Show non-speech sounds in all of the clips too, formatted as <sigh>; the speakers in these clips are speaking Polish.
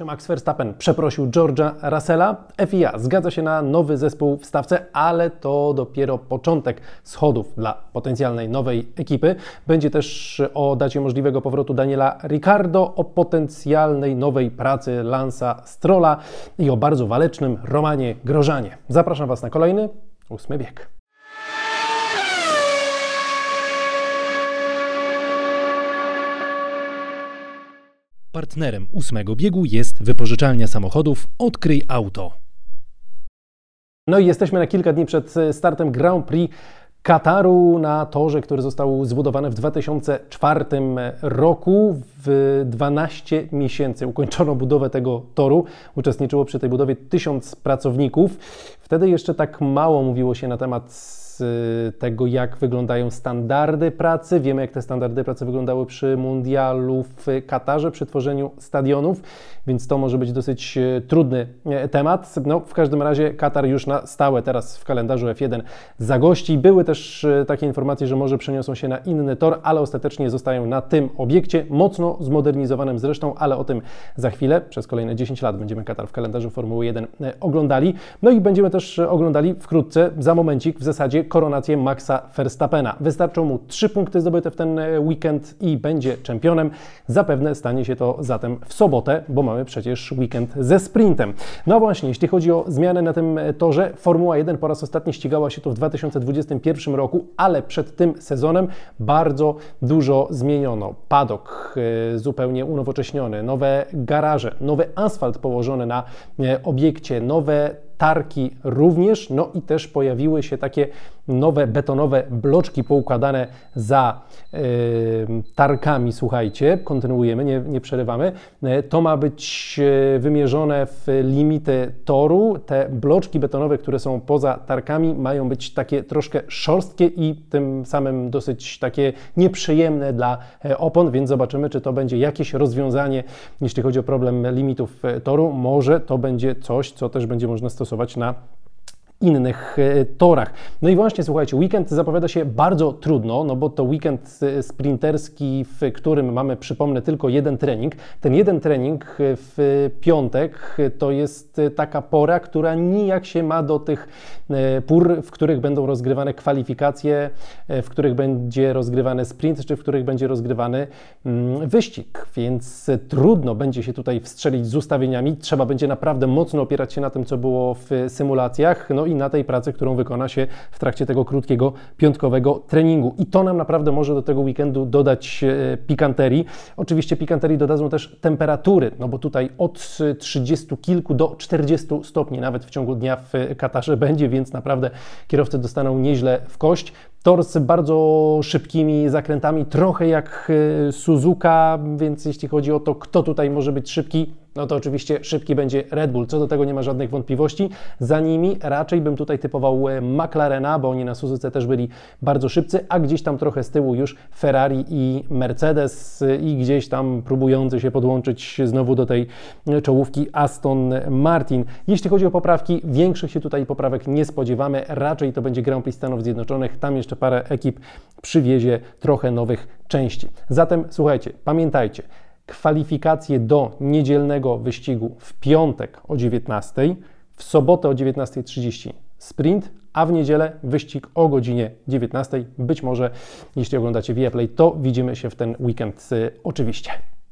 Czy Max Verstappen przeprosił George'a Russella? FIA zgadza się na nowy zespół w stawce, ale to dopiero początek schodów dla potencjalnej nowej ekipy. Będzie też o dacie możliwego powrotu Daniela Ricardo, o potencjalnej nowej pracy Lansa Strolla i o bardzo walecznym Romanie Grożanie. Zapraszam Was na kolejny ósmy bieg. Partnerem ósmego biegu jest wypożyczalnia samochodów Odkryj Auto. No i jesteśmy na kilka dni przed startem Grand Prix Kataru na torze, który został zbudowany w 2004 roku. W 12 miesięcy ukończono budowę tego toru. Uczestniczyło przy tej budowie tysiąc pracowników. Wtedy jeszcze tak mało mówiło się na temat tego, jak wyglądają standardy pracy. Wiemy, jak te standardy pracy wyglądały przy mundialu w Katarze, przy tworzeniu stadionów, więc to może być dosyć e, trudny e, temat. No, w każdym razie Katar już na stałe teraz w kalendarzu F1 zagości. Były też e, takie informacje, że może przeniosą się na inny tor, ale ostatecznie zostają na tym obiekcie, mocno zmodernizowanym zresztą, ale o tym za chwilę. Przez kolejne 10 lat będziemy Katar w kalendarzu Formuły 1 oglądali. No i będziemy też oglądali wkrótce, za momencik w zasadzie koronację Maxa Verstappena. Wystarczą mu trzy punkty zdobyte w ten e, weekend i będzie czempionem. Zapewne stanie się to zatem w sobotę, bo mamy przecież weekend ze sprintem. No właśnie, jeśli chodzi o zmianę na tym e, torze, Formuła 1 po raz ostatni ścigała się tu w 2021 roku, ale przed tym sezonem bardzo dużo zmieniono. Padok e, zupełnie unowocześniony, nowe garaże, nowy asfalt położony na obiekcie, nowe tarki również, no i też pojawiły się takie nowe betonowe bloczki poukładane za yy, tarkami, słuchajcie, kontynuujemy, nie, nie przerywamy. Yy, to ma być yy, wymierzone w limity toru. Te bloczki betonowe, które są poza tarkami, mają być takie troszkę szorstkie i tym samym dosyć takie nieprzyjemne dla e, opon, więc zobaczymy, czy to będzie jakieś rozwiązanie, jeśli chodzi o problem limitów e, toru. Może to będzie coś, co też będzie można stosować na innych e, torach. No i właśnie, słuchajcie, weekend zapowiada się bardzo trudno, no bo to weekend e, sprinterski, w którym mamy, przypomnę, tylko jeden trening. Ten jeden trening e, w piątek to jest taka pora, która nijak się ma do tych pór, w których będą rozgrywane kwalifikacje, w których będzie rozgrywany sprint, czy w których będzie rozgrywany mm, wyścig, więc trudno będzie się tutaj wstrzelić z ustawieniami. Trzeba będzie naprawdę mocno opierać się na tym, co było w symulacjach. No na tej pracy, którą wykona się w trakcie tego krótkiego piątkowego treningu. I to nam naprawdę może do tego weekendu dodać e, pikanterii. Oczywiście pikanterii dodadzą też temperatury, no bo tutaj od 30 kilku do 40 stopni nawet w ciągu dnia w Katarze będzie, więc naprawdę kierowcy dostaną nieźle w kość. Tor z bardzo szybkimi zakrętami, trochę jak e, Suzuka, więc jeśli chodzi o to, kto tutaj może być szybki, no to oczywiście szybki będzie Red Bull. Co do tego nie ma żadnych wątpliwości. Za nimi raczej bym tutaj typował e, McLarena, bo oni na Suzuce też byli bardzo szybcy, a gdzieś tam trochę z tyłu już Ferrari i Mercedes e, i gdzieś tam próbujący się podłączyć znowu do tej czołówki Aston Martin. Jeśli chodzi o poprawki, większych się tutaj poprawek nie spodziewamy. Raczej to będzie Grand Prix Stanów Zjednoczonych. Tam jeszcze parę ekip przywiezie trochę nowych części. Zatem słuchajcie, pamiętajcie, kwalifikacje do niedzielnego wyścigu w piątek o 19, w sobotę o 19.30 sprint, a w niedzielę wyścig o godzinie 19. Być może, jeśli oglądacie Viaplay, to widzimy się w ten weekend y, oczywiście.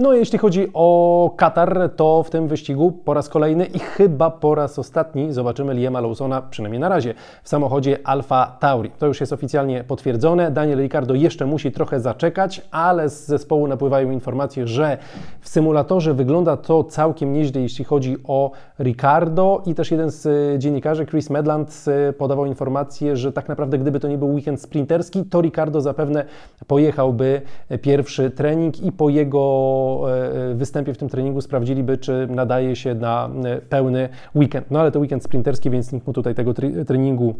No jeśli chodzi o Katar, to w tym wyścigu po raz kolejny i chyba po raz ostatni zobaczymy Liema Lawsona, przynajmniej na razie, w samochodzie Alfa Tauri. To już jest oficjalnie potwierdzone. Daniel Ricciardo jeszcze musi trochę zaczekać, ale z zespołu napływają informacje, że w symulatorze wygląda to całkiem nieźle, jeśli chodzi o Ricardo i też jeden z dziennikarzy, Chris Medland, podawał informację, że tak naprawdę gdyby to nie był weekend sprinterski, to Ricardo zapewne pojechałby pierwszy trening i po jego E, występie w tym treningu sprawdziliby, czy nadaje się na e, pełny weekend. No ale to weekend sprinterski, więc nikt mu tutaj tego treningu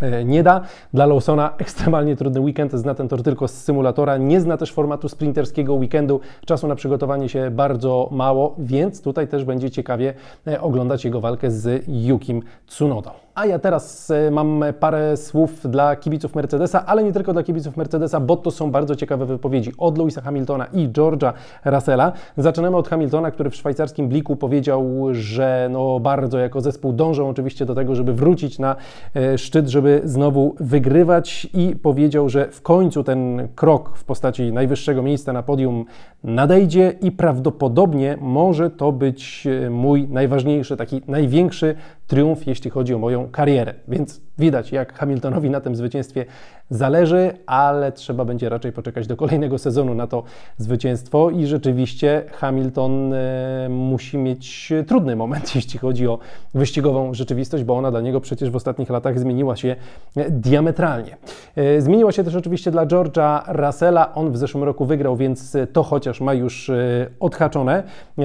e, nie da. Dla Lawsona <laughs> ekstremalnie trudny weekend, zna ten tor tylko z symulatora, nie zna też formatu sprinterskiego weekendu, czasu na przygotowanie się bardzo mało, więc tutaj też będzie ciekawie oglądać jego walkę z Yukim Tsunodą. A ja teraz e, mam parę słów dla kibiców Mercedesa, ale nie tylko dla kibiców Mercedesa, bo to są bardzo ciekawe wypowiedzi od Louisa Hamiltona i George'a Russella. Zaczynamy od Hamiltona, który w szwajcarskim bliku powiedział, że no bardzo jako zespół dążą oczywiście do tego, żeby wrócić na e, szczyt, żeby znowu wygrywać i powiedział, że w końcu ten krok w postaci najwyższego miejsca na podium nadejdzie i prawdopodobnie może to być e, mój najważniejszy, taki największy triumf, jeśli chodzi o moją karierę. Więc widać, jak Hamiltonowi na tym zwycięstwie zależy, ale trzeba będzie raczej poczekać do kolejnego sezonu na to zwycięstwo i rzeczywiście Hamilton e, musi mieć trudny moment, <laughs> jeśli chodzi o wyścigową rzeczywistość, bo ona dla niego przecież w ostatnich latach zmieniła się e, diametralnie. E, zmieniła się też oczywiście dla George'a Russella. On w zeszłym roku wygrał, więc to chociaż ma już odhaczone.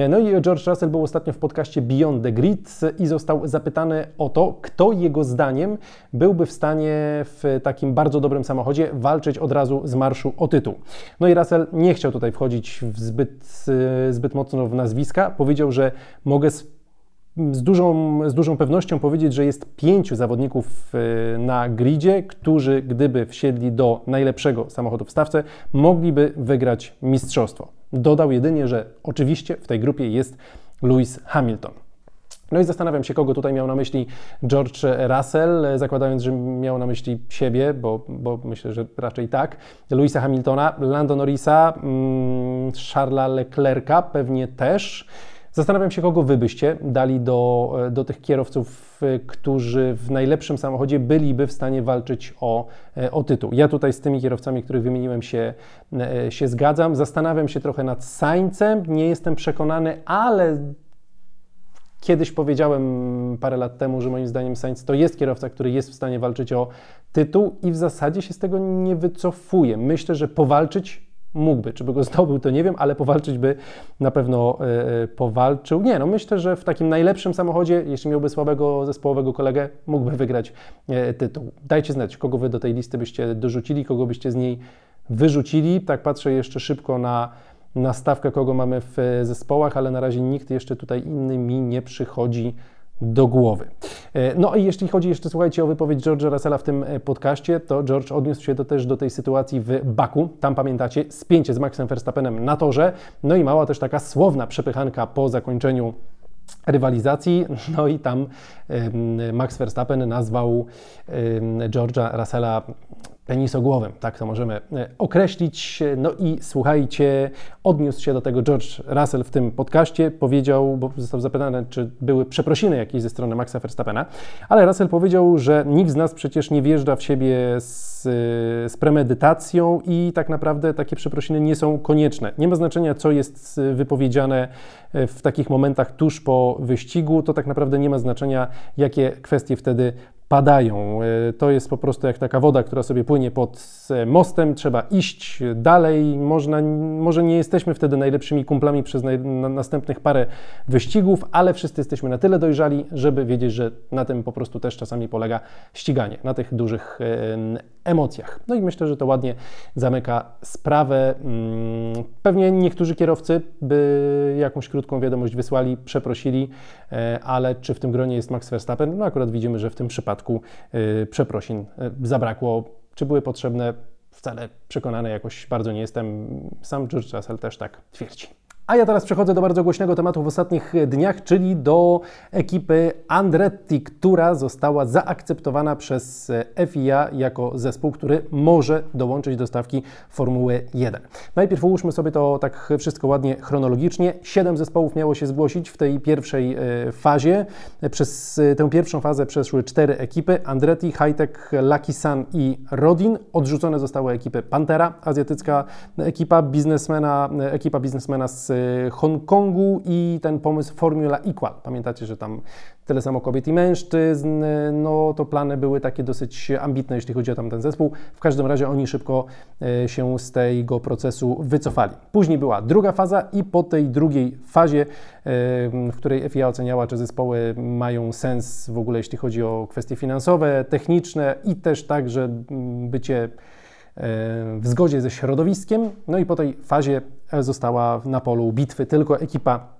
No i George Russell był ostatnio w podcaście Beyond the Grid i został zapytany o to, kto jego zdaniem byłby w stanie w takim bardzo dobrym samochodzie walczyć od razu z marszu o tytuł. No i Russell nie chciał tutaj wchodzić w zbyt, zbyt mocno w nazwiska. Powiedział, że mogę z dużą, z dużą pewnością powiedzieć, że jest pięciu zawodników e, na gridzie, którzy gdyby wsiedli do najlepszego samochodu w stawce, mogliby wygrać mistrzostwo. Dodał jedynie, że oczywiście w tej grupie jest Lewis Hamilton. No i zastanawiam się, kogo tutaj miał na myśli George Russell, zakładając, że miał na myśli siebie, bo, bo myślę, że raczej tak. Louisa Hamiltona, Lando Norrisa, mm, Charlesa Leclerca pewnie też. Zastanawiam się, kogo wy byście dali do, do tych kierowców, którzy w najlepszym samochodzie byliby w stanie walczyć o, o tytuł. Ja tutaj z tymi kierowcami, których wymieniłem, się, się zgadzam. Zastanawiam się trochę nad Sańcem. Nie jestem przekonany, ale Kiedyś powiedziałem parę lat temu, że moim zdaniem Sainz to jest kierowca, który jest w stanie walczyć o tytuł i w zasadzie się z tego nie wycofuje. Myślę, że powalczyć mógłby. Czy by go zdobył, to nie wiem, ale powalczyć by na pewno yy, powalczył. Nie, no myślę, że w takim najlepszym samochodzie, jeśli miałby słabego zespołowego kolegę, mógłby wygrać yy, tytuł. Dajcie znać, kogo wy do tej listy byście dorzucili, kogo byście z niej wyrzucili. Tak patrzę jeszcze szybko na na stawkę, kogo mamy w e, zespołach, ale na razie nikt jeszcze tutaj inny mi nie przychodzi do głowy. E, no i jeśli chodzi jeszcze, słuchajcie, o wypowiedź George'a Russella w tym e, podcaście, to George odniósł się do, też do tej sytuacji w Baku. Tam pamiętacie, spięcie z Maxem Verstappenem na torze, no i mała też taka słowna przepychanka po zakończeniu rywalizacji. No i tam Max Verstappen nazwał George'a Russella penisogłowym, tak to możemy e, określić. No i słuchajcie, odniósł się do tego George Russell w tym podcaście, powiedział, bo został zapytany, czy były przeprosiny jakieś ze strony Maxa Verstappena, ale Russell powiedział, że nikt z nas przecież nie wjeżdża w siebie z, z premedytacją i tak naprawdę takie przeprosiny nie są konieczne. Nie ma znaczenia, co jest wypowiedziane e, w takich momentach tuż po wyścigu, to tak naprawdę nie ma znaczenia, jakie kwestie wtedy padają. E, to jest po prostu jak taka woda, która sobie płynie pod mostem, trzeba iść dalej. Można, może nie jesteśmy wtedy najlepszymi kumplami przez naj, na, następnych parę wyścigów, ale wszyscy jesteśmy na tyle dojrzali, żeby wiedzieć, że na tym po prostu też czasami polega ściganie, na tych dużych e, emocjach. No i myślę, że to ładnie zamyka sprawę. Mm, pewnie niektórzy kierowcy by jakąś krótką wiadomość wysłali, przeprosili, e, ale czy w tym gronie jest Max Verstappen? No akurat widzimy, że w tym przypadku e, przeprosin e, zabrakło. Czy były potrzebne? Wcale przekonany jakoś bardzo nie jestem. Sam George Russell też tak twierdzi. A ja teraz przechodzę do bardzo głośnego tematu w ostatnich dniach, czyli do ekipy Andretti, która została zaakceptowana przez FIA jako zespół, który może dołączyć do stawki Formuły 1. Najpierw ułóżmy sobie to tak wszystko ładnie chronologicznie. Siedem zespołów miało się zgłosić w tej pierwszej e, fazie. Przez e, tę pierwszą fazę przeszły cztery ekipy: Andretti, Hightech, Lucky Sun i Rodin. Odrzucone zostały ekipy Pantera, azjatycka ekipa biznesmena, ekipa biznesmena z Hongkongu i ten pomysł Formula Equal. Pamiętacie, że tam tyle samo kobiet i mężczyzn, no to plany były takie dosyć ambitne, jeśli chodzi o tamten zespół. W każdym razie oni szybko e, się z tego procesu wycofali. Później była druga faza i po tej drugiej fazie, w której FIA oceniała, czy zespoły mają sens w ogóle, jeśli chodzi o kwestie finansowe, techniczne i też tak, że bycie w zgodzie ze środowiskiem. No i po tej fazie została na polu bitwy tylko ekipa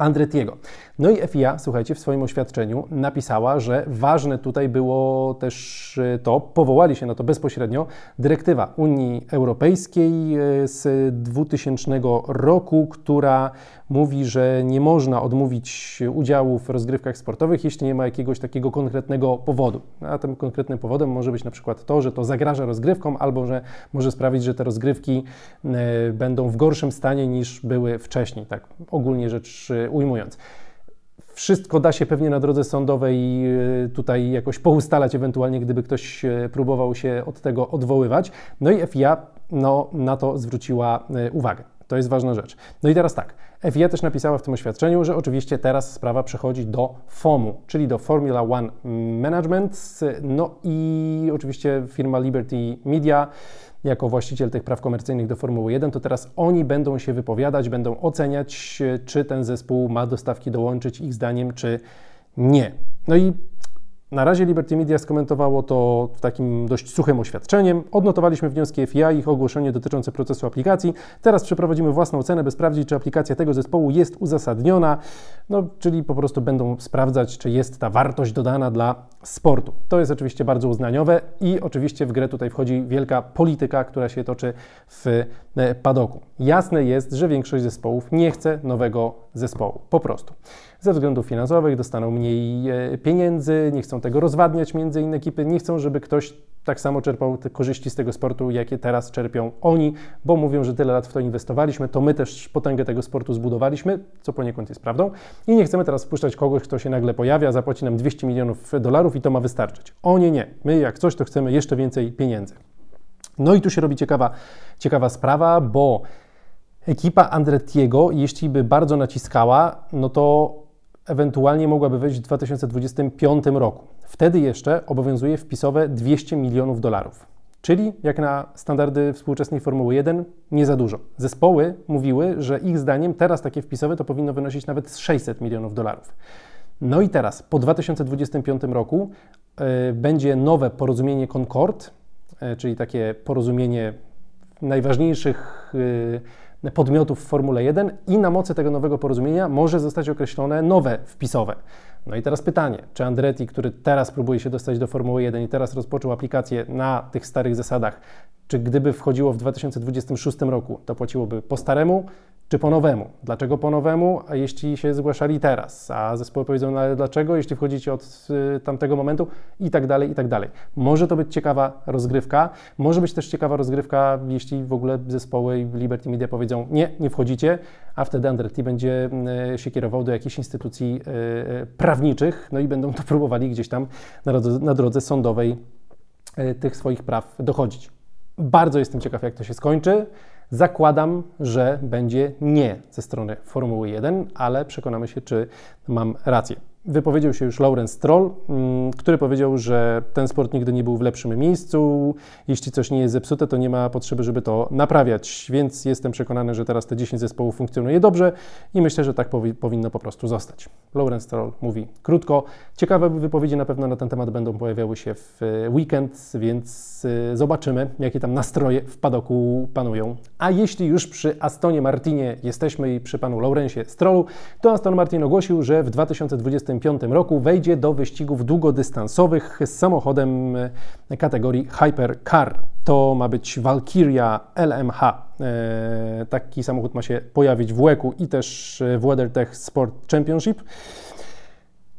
Andretiego. No i FIA, słuchajcie, w swoim oświadczeniu napisała, że ważne tutaj było też e, to, powołali się na to bezpośrednio, dyrektywa Unii Europejskiej e, z 2000 roku, która mówi, że nie można odmówić udziału w rozgrywkach sportowych, jeśli nie ma jakiegoś takiego konkretnego powodu. A tym konkretnym powodem może być na przykład to, że to zagraża rozgrywkom, albo że może sprawić, że te rozgrywki e, będą w gorszym stanie niż były wcześniej, tak ogólnie rzecz ujmując. Wszystko da się pewnie na drodze sądowej e, tutaj jakoś poustalać, ewentualnie gdyby ktoś e, próbował się od tego odwoływać. No i FIA no, na to zwróciła e, uwagę. To jest ważna rzecz. No i teraz tak. FIA też napisała w tym oświadczeniu, że oczywiście teraz sprawa przechodzi do FOMU, czyli do Formula One Management. No i oczywiście firma Liberty Media jako właściciel tych praw komercyjnych do Formuły 1, to teraz oni będą się wypowiadać, będą oceniać, czy ten zespół ma dostawki dołączyć ich zdaniem, czy nie. No i na razie Liberty Media skomentowało to takim dość suchym oświadczeniem. Odnotowaliśmy wnioski FIA i ich ogłoszenie dotyczące procesu aplikacji. Teraz przeprowadzimy własną ocenę, by sprawdzić, czy aplikacja tego zespołu jest uzasadniona, no, czyli po prostu będą sprawdzać, czy jest ta wartość dodana dla sportu. To jest oczywiście bardzo uznaniowe i oczywiście w grę tutaj wchodzi wielka polityka, która się toczy w e, padoku. Jasne jest, że większość zespołów nie chce nowego zespołu. Po prostu ze względów finansowych dostaną mniej e, pieniędzy, nie chcą tego rozwadniać między inne ekipy, nie chcą, żeby ktoś tak samo czerpał te korzyści z tego sportu, jakie teraz czerpią oni, bo mówią, że tyle lat w to inwestowaliśmy, to my też potęgę tego sportu zbudowaliśmy, co poniekąd jest prawdą, i nie chcemy teraz wpuszczać kogoś, kto się nagle pojawia, zapłaci nam 200 milionów dolarów i to ma wystarczyć. Oni nie. My jak coś, to chcemy jeszcze więcej pieniędzy. No i tu się robi ciekawa, ciekawa sprawa, bo ekipa Andrettiego, jeśli by bardzo naciskała, no to ewentualnie mogłaby wejść w 2025 roku. Wtedy jeszcze obowiązuje wpisowe 200 milionów dolarów. Czyli jak na standardy współczesnej Formuły 1 nie za dużo. Zespoły mówiły, że ich zdaniem teraz takie wpisowe to powinno wynosić nawet 600 milionów dolarów. No i teraz po 2025 roku y, będzie nowe porozumienie Concord, y, czyli takie porozumienie najważniejszych y, podmiotów w Formule 1 i na mocy tego nowego porozumienia może zostać określone nowe wpisowe. No i teraz pytanie, czy Andretti, który teraz próbuje się dostać do Formuły 1 i teraz rozpoczął aplikację na tych starych zasadach, czy gdyby wchodziło w 2026 roku, to płaciłoby po staremu, czy po nowemu? Dlaczego po nowemu, a jeśli się zgłaszali teraz? A zespoły powiedzą, no ale dlaczego, jeśli wchodzicie od y, tamtego momentu? I tak dalej, i tak dalej. Może to być ciekawa rozgrywka, może być też ciekawa rozgrywka, jeśli w ogóle zespoły Liberty Media powiedzą, nie, nie wchodzicie, a wtedy Andretti będzie y, się kierował do jakichś instytucji y, prawniczych, no i będą to próbowali gdzieś tam na drodze, na drodze sądowej tych swoich praw dochodzić. Bardzo jestem ciekaw, jak to się skończy. Zakładam, że będzie nie ze strony Formuły 1, ale przekonamy się, czy mam rację. Wypowiedział się już Lawrence Stroll, mm, który powiedział, że ten sport nigdy nie był w lepszym miejscu. Jeśli coś nie jest zepsute, to nie ma potrzeby, żeby to naprawiać, więc jestem przekonany, że teraz te 10 zespołów funkcjonuje dobrze i myślę, że tak powi powinno po prostu zostać. Lawrence Stroll mówi krótko. Ciekawe wypowiedzi na pewno na ten temat będą pojawiały się w weekend, więc y, zobaczymy, jakie tam nastroje w padoku panują. A jeśli już przy Astonie Martinie jesteśmy i przy panu Laurencie Strollu, to Aston Martin ogłosił, że w 2020 2025 roku wejdzie do wyścigów długodystansowych z samochodem e, kategorii Hypercar. To ma być Valkyria LMH. E, taki samochód ma się pojawić w WEC-u i też w WeatherTech Sport Championship.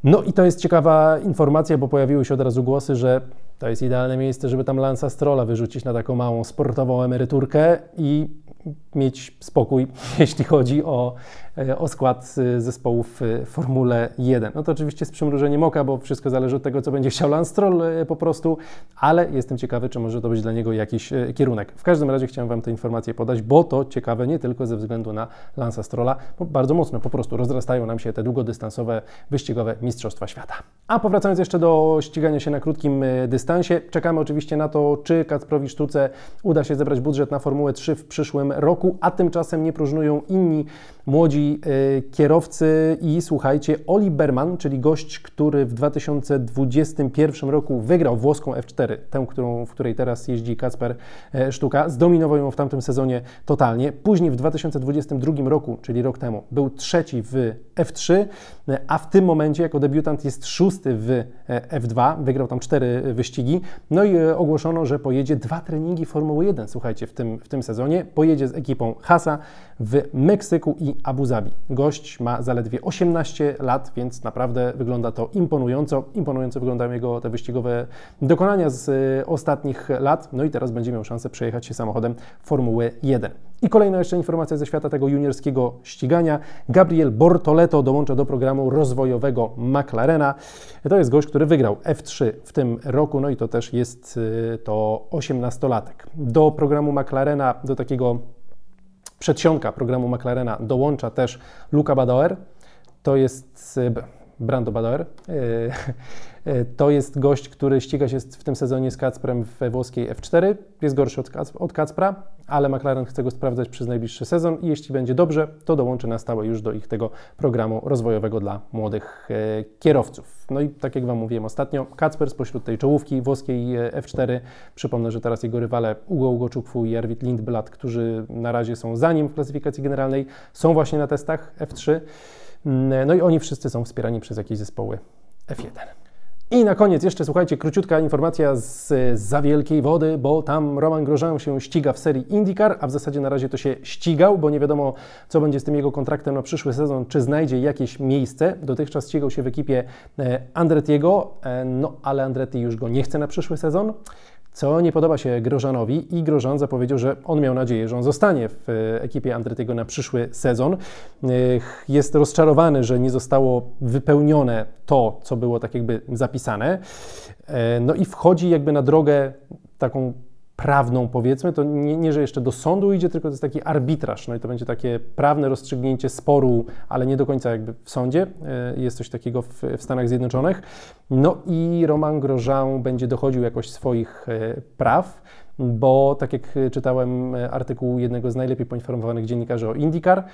No i to jest ciekawa informacja, bo pojawiły się od razu głosy, że to jest idealne miejsce, żeby tam Lansa Strolla wyrzucić na taką małą sportową emeryturkę i mieć spokój, <laughs> jeśli chodzi o, e, o skład e, zespołów w Formule 1. No to oczywiście z przymrużeniem oka, bo wszystko zależy od tego, co będzie chciał Lance Stroll e, po prostu, ale jestem ciekawy, czy może to być dla niego jakiś kierunek. W każdym razie chciałem Wam tę informację podać, bo to ciekawe nie tylko ze względu na Lansa Strolla, bo bardzo mocno po prostu rozrastają nam się te długodystansowe, wyścigowe Mistrzostwa Świata. A powracając jeszcze do ścigania się na krótkim dystansie, czekamy oczywiście na to, czy Kacprowi Sztuce uda się zebrać budżet na Formułę 3 w przyszłym roku, a tymczasem nie próżnują inni młodzi y, kierowcy i słuchajcie, Oli Berman, czyli gość, który w 2021 roku wygrał włoską F4, tę, którą, w której teraz jeździ Kacper e, Sztuka, zdominował ją w tamtym sezonie totalnie. Później w 2022 roku, czyli rok temu, był trzeci w F3, a w tym momencie jako debiutant jest szósty w e, F2, wygrał tam cztery wyścigi, no i e, ogłoszono, że pojedzie dwa treningi Formuły 1, słuchajcie, w tym, w tym sezonie. Pojedzie z ekipą Hasa w Meksyku i Abu Zabi. Gość ma zaledwie 18 lat, więc naprawdę wygląda to imponująco. Imponująco wyglądają jego te wyścigowe dokonania z e, ostatnich lat, no i teraz będzie miał szansę przejechać się samochodem Formuły 1. I kolejna jeszcze informacja ze świata tego juniorskiego ścigania. Gabriel Bortoleto dołącza do programu rozwojowego McLarena. To jest gość, który wygrał F3 w tym roku, no i to też jest y, to 18-latek. Do programu McLarena, do takiego przedsionka programu McLarena dołącza też Luca Badoer. To jest y, Brando Badoer. Y, to jest gość, który ściga się w tym sezonie z Kacprem we włoskiej F4. Jest gorszy od, od Kacpra, ale McLaren chce go sprawdzać przez najbliższy sezon i jeśli będzie dobrze, to dołączy na stałe już do ich tego programu rozwojowego dla młodych e, kierowców. No i tak jak Wam mówiłem ostatnio, Kacper spośród tej czołówki włoskiej e, F4, przypomnę, że teraz jego rywale Ugo Ugoczukwu i Arvid Lindblad, którzy na razie są za nim w klasyfikacji generalnej, są właśnie na testach F3. Mm, no i oni wszyscy są wspierani przez jakieś zespoły F1. I na koniec jeszcze, słuchajcie, króciutka informacja z za wielkiej wody, bo tam Roman Grosjean się ściga w serii IndyCar, a w zasadzie na razie to się ścigał, bo nie wiadomo, co będzie z tym jego kontraktem na przyszły sezon, czy znajdzie jakieś miejsce. Dotychczas ścigał się w ekipie e, Andretiego, e, no ale Andretti już go nie chce na przyszły sezon co nie podoba się Grożanowi i Grożan zapowiedział, że on miał nadzieję, że on zostanie w e, ekipie Andretiego na przyszły sezon. Jest rozczarowany, że nie zostało wypełnione to, co było tak jakby zapisane. E, no i wchodzi jakby na drogę taką prawną, powiedzmy, to nie, nie, że jeszcze do sądu idzie, tylko to jest taki arbitraż, no i to będzie takie prawne rozstrzygnięcie sporu, ale nie do końca jakby w sądzie, e, jest coś takiego w, w Stanach Zjednoczonych, no i Roman Grosjean będzie dochodził jakoś swoich e, praw, bo tak jak czytałem e, artykuł jednego z najlepiej poinformowanych dziennikarzy o IndyCar,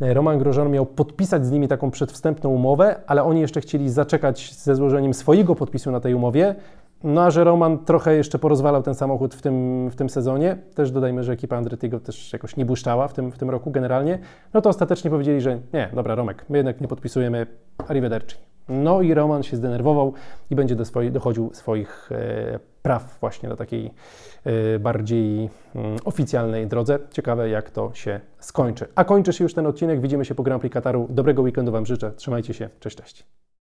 Roman Grosjean miał podpisać z nimi taką przedwstępną umowę, ale oni jeszcze chcieli zaczekać ze złożeniem swojego podpisu na tej umowie, no a że Roman trochę jeszcze porozwalał ten samochód w tym, w tym sezonie, też dodajmy, że ekipa Andretti'ego też jakoś nie błyszczała w tym, w tym roku generalnie, no to ostatecznie powiedzieli, że nie, dobra Romek, my jednak nie podpisujemy arrivederci. No i Roman się zdenerwował i będzie do swoi, dochodził swoich e, praw właśnie na takiej e, bardziej mm, oficjalnej drodze. Ciekawe jak to się skończy. A kończy się już ten odcinek, widzimy się po Grand Prix Kataru. Dobrego weekendu Wam życzę, trzymajcie się, cześć, cześć.